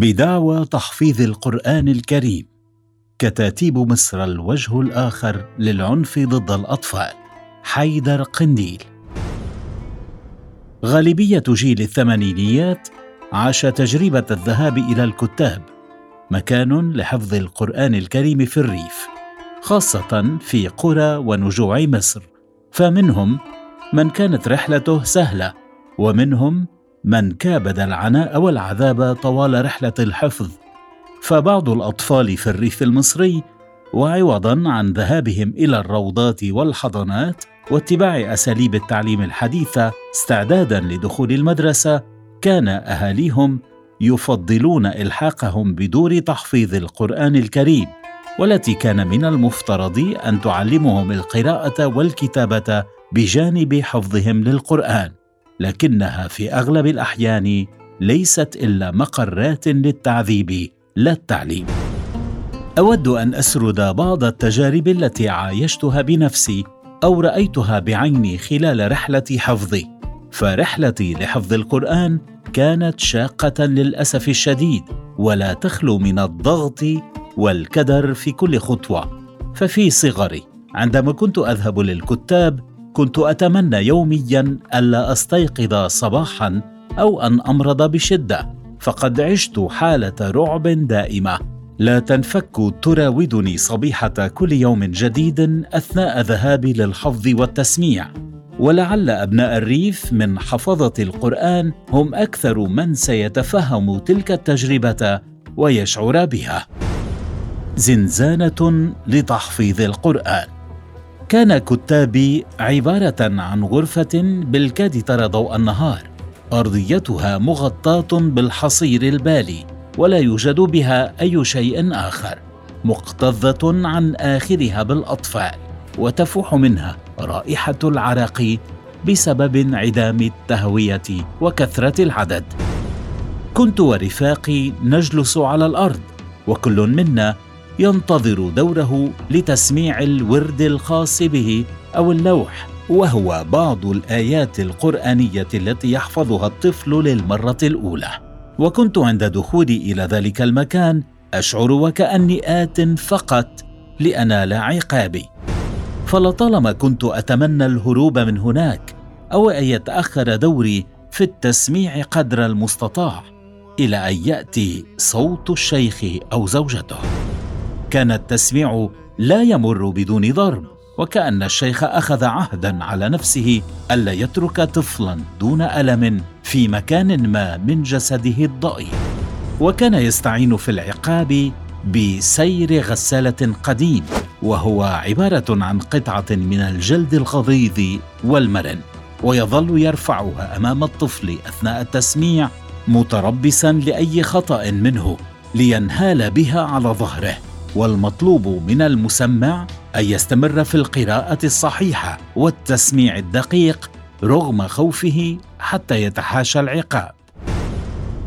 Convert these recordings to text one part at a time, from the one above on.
بدعوى تحفيظ القرآن الكريم. كتاتيب مصر الوجه الآخر للعنف ضد الأطفال. حيدر قنديل. غالبية جيل الثمانينيات عاش تجربة الذهاب إلى الكتاب مكان لحفظ القرآن الكريم في الريف خاصة في قرى ونجوع مصر. فمنهم من كانت رحلته سهلة ومنهم من كابد العناء والعذاب طوال رحلة الحفظ. فبعض الأطفال في الريف المصري وعوضا عن ذهابهم إلى الروضات والحضانات واتباع أساليب التعليم الحديثة استعدادا لدخول المدرسة كان أهاليهم يفضلون إلحاقهم بدور تحفيظ القرآن الكريم والتي كان من المفترض أن تعلمهم القراءة والكتابة بجانب حفظهم للقرآن. لكنها في أغلب الأحيان ليست إلا مقرات للتعذيب لا التعليم. أود أن أسرد بعض التجارب التي عايشتها بنفسي أو رأيتها بعيني خلال رحلة حفظي فرحلتي لحفظ القرآن كانت شاقة للأسف الشديد ولا تخلو من الضغط والكدر في كل خطوة. ففي صغري عندما كنت أذهب للكتاب كنت أتمنى يوميا ألا أستيقظ صباحا أو أن أمرض بشدة فقد عشت حالة رعب دائمة. لا تنفك تراودني صبيحة كل يوم جديد أثناء ذهابي للحفظ والتسميع. ولعل أبناء الريف من حفظة القرآن هم أكثر من سيتفهم تلك التجربة ويشعر بها. زنزانة لتحفيظ القرآن. كان كتابي عبارة عن غرفة بالكاد ترى ضوء النهار أرضيتها مغطاة بالحصير البالي ولا يوجد بها أي شيء آخر مكتظه عن آخرها بالأطفال وتفوح منها رائحة العرق بسبب انعدام التهوية وكثرة العدد. كنت ورفاقي نجلس على الأرض وكل منا ينتظر دوره لتسميع الورد الخاص به أو اللوح وهو بعض الآيات القرآنية التي يحفظها الطفل للمرة الأولى. وكنت عند دخولي إلى ذلك المكان أشعر وكاني آت فقط لانال عقابي. فلطالما كنت أتمنى الهروب من هناك أو أن يتأخر دوري في التسميع قدر المستطاع إلى أن يأتي صوت الشيخ أو زوجته. كان التسميع لا يمر بدون ضرب وكأن الشيخ أخذ عهدا على نفسه ألا يترك طفلا دون ألم في مكان ما من جسده الضئيل. وكان يستعين في العقاب بسير غسالة قديم وهو عبارة عن قطعة من الجلد الغضيض والمرن ويظل يرفعها أمام الطفل أثناء التسميع متربصا لأي خطأ منه لينهال بها على ظهره. والمطلوب من المسمع أن يستمر في القراءة الصحيحة والتسميع الدقيق رغم خوفه حتى يتحاشى العقاب.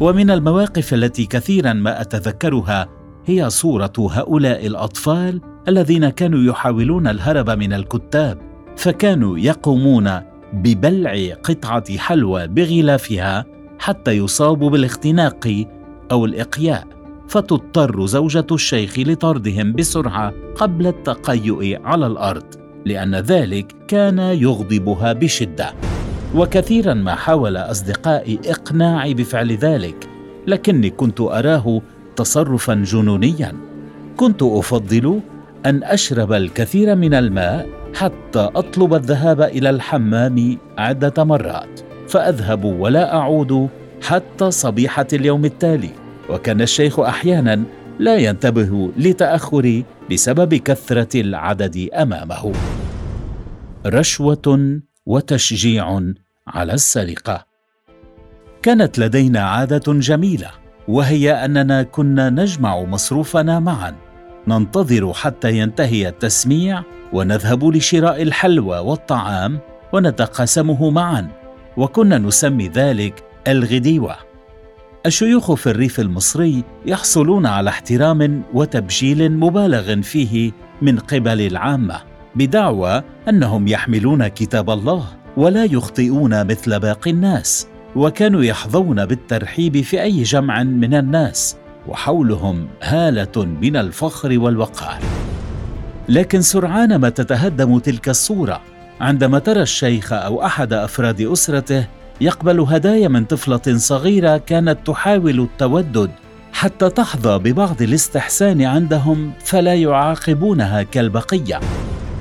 ومن المواقف التي كثيرا ما أتذكرها هي صورة هؤلاء الأطفال الذين كانوا يحاولون الهرب من الكتاب فكانوا يقومون ببلع قطعة حلوى بغلافها حتى يصابوا بالاختناق أو الإقياء. فتضطر زوجة الشيخ لطردهم بسرعة قبل التقيؤ على الأرض لأن ذلك كان يغضبها بشدة. وكثيرا ما حاول أصدقائي إقناعي بفعل ذلك لكني كنت أراه تصرفا جنونيا. كنت أفضل أن أشرب الكثير من الماء حتى أطلب الذهاب إلى الحمام عدة مرات فأذهب ولا أعود حتى صبيحة اليوم التالي. وكان الشيخ أحيانا لا ينتبه لتاخري بسبب كثرة العدد أمامه. رشوة وتشجيع على السرقة. كانت لدينا عادة جميلة وهي أننا كنا نجمع مصروفنا معا. ننتظر حتى ينتهي التسميع ونذهب لشراء الحلوى والطعام ونتقاسمه معا. وكنا نسمي ذلك الغديوة. الشيوخ في الريف المصري يحصلون على احترام وتبجيل مبالغ فيه من قبل العامة بدعوى أنهم يحملون كتاب الله ولا يخطئون مثل باقي الناس وكانوا يحظون بالترحيب في أي جمع من الناس وحولهم هالة من الفخر والوقار. لكن سرعان ما تتهدم تلك الصورة عندما ترى الشيخ أو أحد أفراد أسرته يقبل هدايا من طفلة صغيرة كانت تحاول التودد حتى تحظى ببعض الاستحسان عندهم فلا يعاقبونها كالبقية.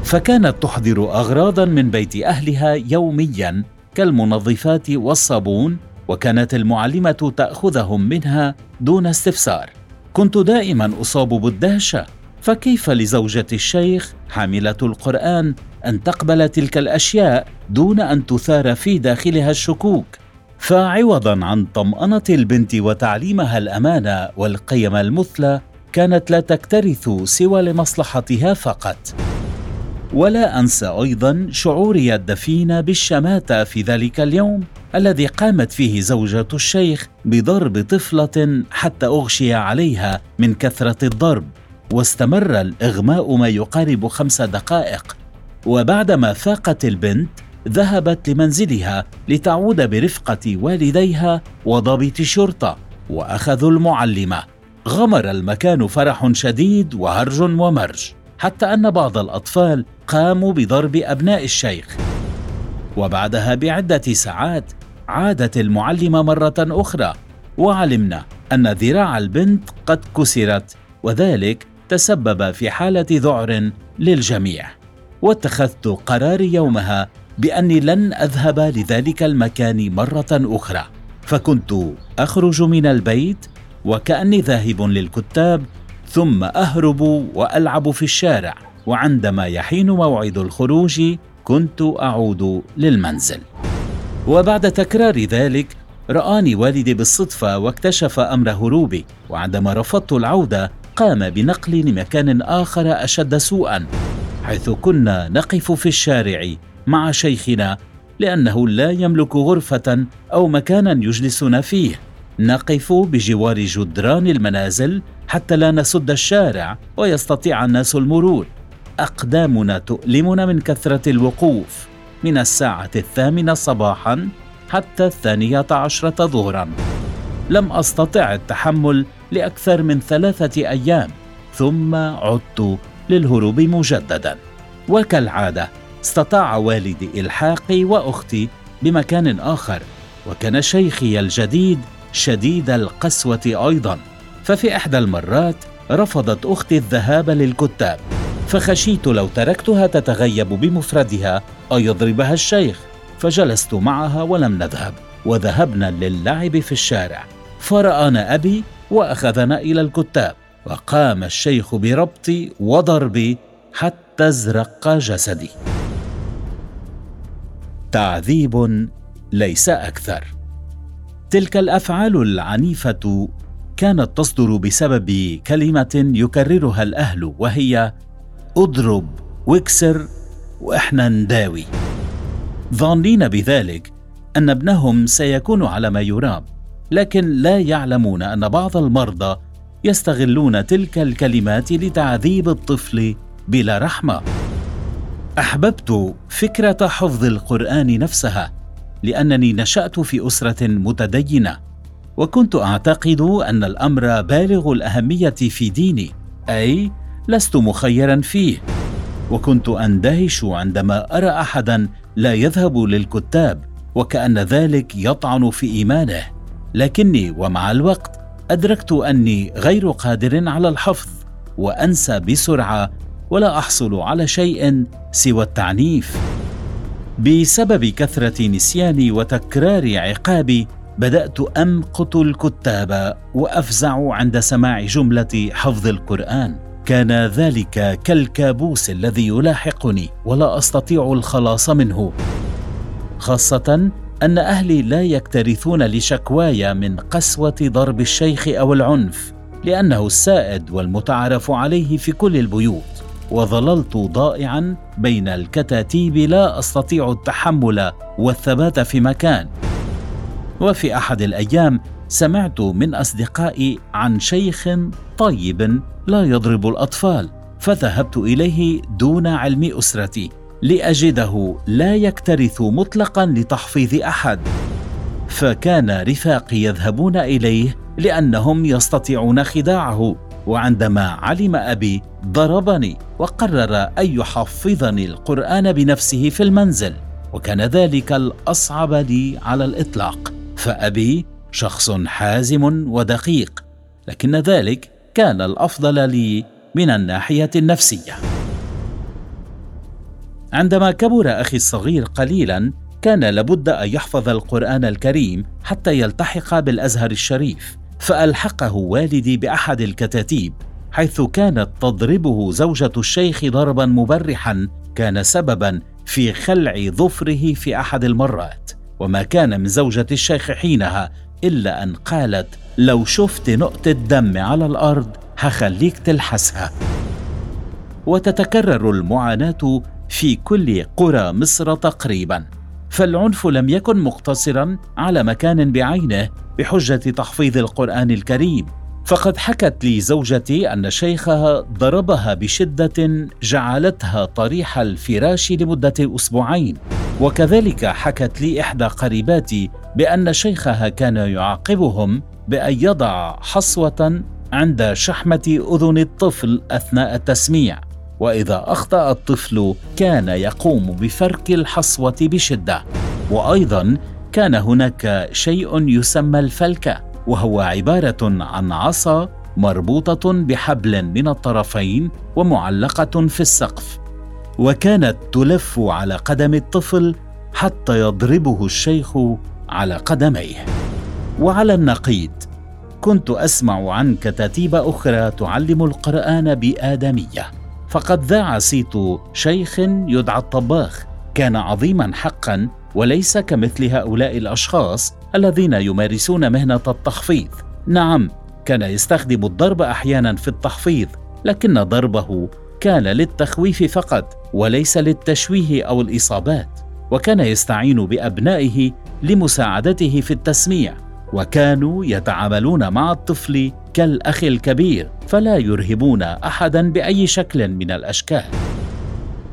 فكانت تحضر اغراضا من بيت أهلها يوميا كالمنظفات والصابون وكانت المعلمة تأخذهم منها دون استفسار. كنت دائما أصاب بالدهشة. فكيف لزوجة الشيخ حاملة القرآن أن تقبل تلك الأشياء دون أن تثار في داخلها الشكوك؟ فعوضا عن طمأنة البنت وتعليمها الأمانة والقيم المثلى كانت لا تكترث سوى لمصلحتها فقط. ولا انسى أيضا شعوري الدفين بالشماتة في ذلك اليوم الذي قامت فيه زوجة الشيخ بضرب طفلة حتى أغشي عليها من كثرة الضرب. واستمر الإغماء ما يقارب خمس دقائق. وبعدما فاقت البنت ذهبت لمنزلها لتعود برفقة والديها وضابط الشرطة وأخذوا المعلمة. غمر المكان فرح شديد وهرج ومرج حتى أن بعض الأطفال قاموا بضرب أبناء الشيخ. وبعدها بعدة ساعات عادت المعلمة مرة أخرى وعلمنا أن ذراع البنت قد كسرت وذلك تسبب في حالة ذعر للجميع. واتخذت قراري يومها بأني لن أذهب لذلك المكان مرة أخرى. فكنت أخرج من البيت وكأني ذاهب للكتاب ثم أهرب وألعب في الشارع. وعندما يحين موعد الخروج كنت أعود للمنزل. وبعد تكرار ذلك رآني والدي بالصدفة واكتشف أمر هروبي. وعندما رفضت العودة قام بنقلي لمكان آخر أشد سوءا حيث كنا نقف في الشارع مع شيخنا لأنه لا يملك غرفة أو مكانا يجلسنا فيه. نقف بجوار جدران المنازل حتى لا نسد الشارع ويستطيع الناس المرور. أقدامنا تؤلمنا من كثرة الوقوف من الساعة الثامنة صباحا حتى الثانية عشرة ظهرا. لم أستطع التحمل لأكثر من ثلاثة أيام ثم عدت للهروب مجددا. وكالعادة استطاع والدي إلحاقي وأختي بمكان آخر وكان شيخي الجديد شديد القسوة أيضا. ففي إحدى المرات رفضت أختي الذهاب للكتاب فخشيت لو تركتها تتغيب بمفردها أو يضربها الشيخ فجلست معها ولم نذهب. وذهبنا للعب في الشارع. فرآنا أبي وأخذنا إلى الكتاب وقام الشيخ بربطي وضربي حتى ازرق جسدي. تعذيب ليس أكثر. تلك الأفعال العنيفة كانت تصدر بسبب كلمة يكررها الأهل وهي اضرب واكسر وإحنا نداوي. ظانين بذلك أن ابنهم سيكون على ما يرام لكن لا يعلمون أن بعض المرضى يستغلون تلك الكلمات لتعذيب الطفل بلا رحمة. أحببت فكرة حفظ القرآن نفسها لأنني نشأت في أسرة متدينة وكنت أعتقد أن الأمر بالغ الأهمية في ديني أي لست مخيرا فيه. وكنت أندهش عندما أرى احدا لا يذهب للكتاب وكأن ذلك يطعن في إيمانه. لكني ومع الوقت أدركت أني غير قادر على الحفظ وأنسى بسرعة ولا أحصل على شيء سوى التعنيف. بسبب كثرة نسياني وتكرار عقابي بدأت أمقت الكتاب وأفزع عند سماع جملة حفظ القرآن. كان ذلك كالكابوس الذي يلاحقني ولا أستطيع الخلاص منه. خاصة أن أهلي لا يكترثون لشكواي من قسوة ضرب الشيخ أو العنف لأنه السائد والمتعارف عليه في كل البيوت. وظللت ضائعا بين الكتاتيب لا أستطيع التحمل والثبات في مكان. وفي أحد الأيام سمعت من أصدقائي عن شيخ طيب لا يضرب الأطفال فذهبت إليه دون علم أسرتي. لأجده لا يكترث مطلقا لتحفيظ أحد. فكان رفاقي يذهبون إليه لأنهم يستطيعون خداعه وعندما علم أبي ضربني وقرر أن يحفظني القرآن بنفسه في المنزل وكان ذلك الأصعب لي على الإطلاق. فأبي شخص حازم ودقيق لكن ذلك كان الأفضل لي من الناحية النفسية. عندما كبر أخي الصغير قليلا كان لابد أن يحفظ القرآن الكريم حتى يلتحق بالأزهر الشريف فألحقه والدي بأحد الكتاتيب حيث كانت تضربه زوجة الشيخ ضربا مبرحا كان سببا في خلع ظفره في أحد المرات. وما كان من زوجة الشيخ حينها إلا أن قالت لو شفت نقطة دم على الأرض هخليك تلحسها. وتتكرر المعاناة في كل قرى مصر تقريبا. فالعنف لم يكن مقتصرا على مكان بعينه بحجة تحفيظ القرآن الكريم. فقد حكت لي زوجتي أن شيخها ضربها بشدة جعلتها طريح الفراش لمدة أسبوعين. وكذلك حكت لي إحدى قريباتي بأن شيخها كان يعاقبهم بأن يضع حصوة عند شحمة أذن الطفل أثناء التسميع. وإذا أخطأ الطفل كان يقوم بفرك الحصوة بشدة. وأيضا كان هناك شيء يسمى الفلكه وهو عبارة عن عصا مربوطة بحبل من الطرفين ومعلقة في السقف. وكانت تلف على قدم الطفل حتى يضربه الشيخ على قدميه. وعلى النقيض كنت أسمع عن كتاتيب أخرى تعلم القرآن بآدمية. فقد ذاع صيت شيخ يدعى الطباخ كان عظيما حقا وليس كمثل هؤلاء الأشخاص الذين يمارسون مهنة التحفيظ نعم كان يستخدم الضرب أحيانا في التحفيظ لكن ضربه كان للتخويف فقط وليس للتشويه أو الإصابات وكان يستعين بأبنائه لمساعدته في التسميع. وكانوا يتعاملون مع الطفل كالأخ الكبير فلا يرهبون احدا بأي شكل من الأشكال.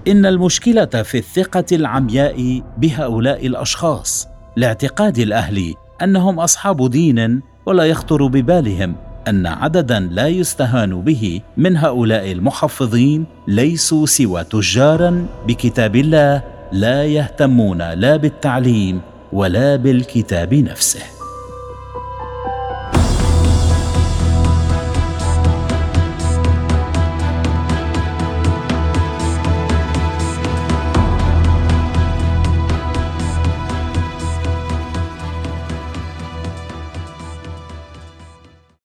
إن المشكلة في الثقة العمياء بهؤلاء الأشخاص لاعتقاد الأهل أنهم أصحاب دين ولا يخطر ببالهم أن عددا لا يستهان به من هؤلاء المحفظين ليسوا سوى تجارا بكتاب الله لا يهتمون لا بالتعليم ولا بالكتاب نفسه.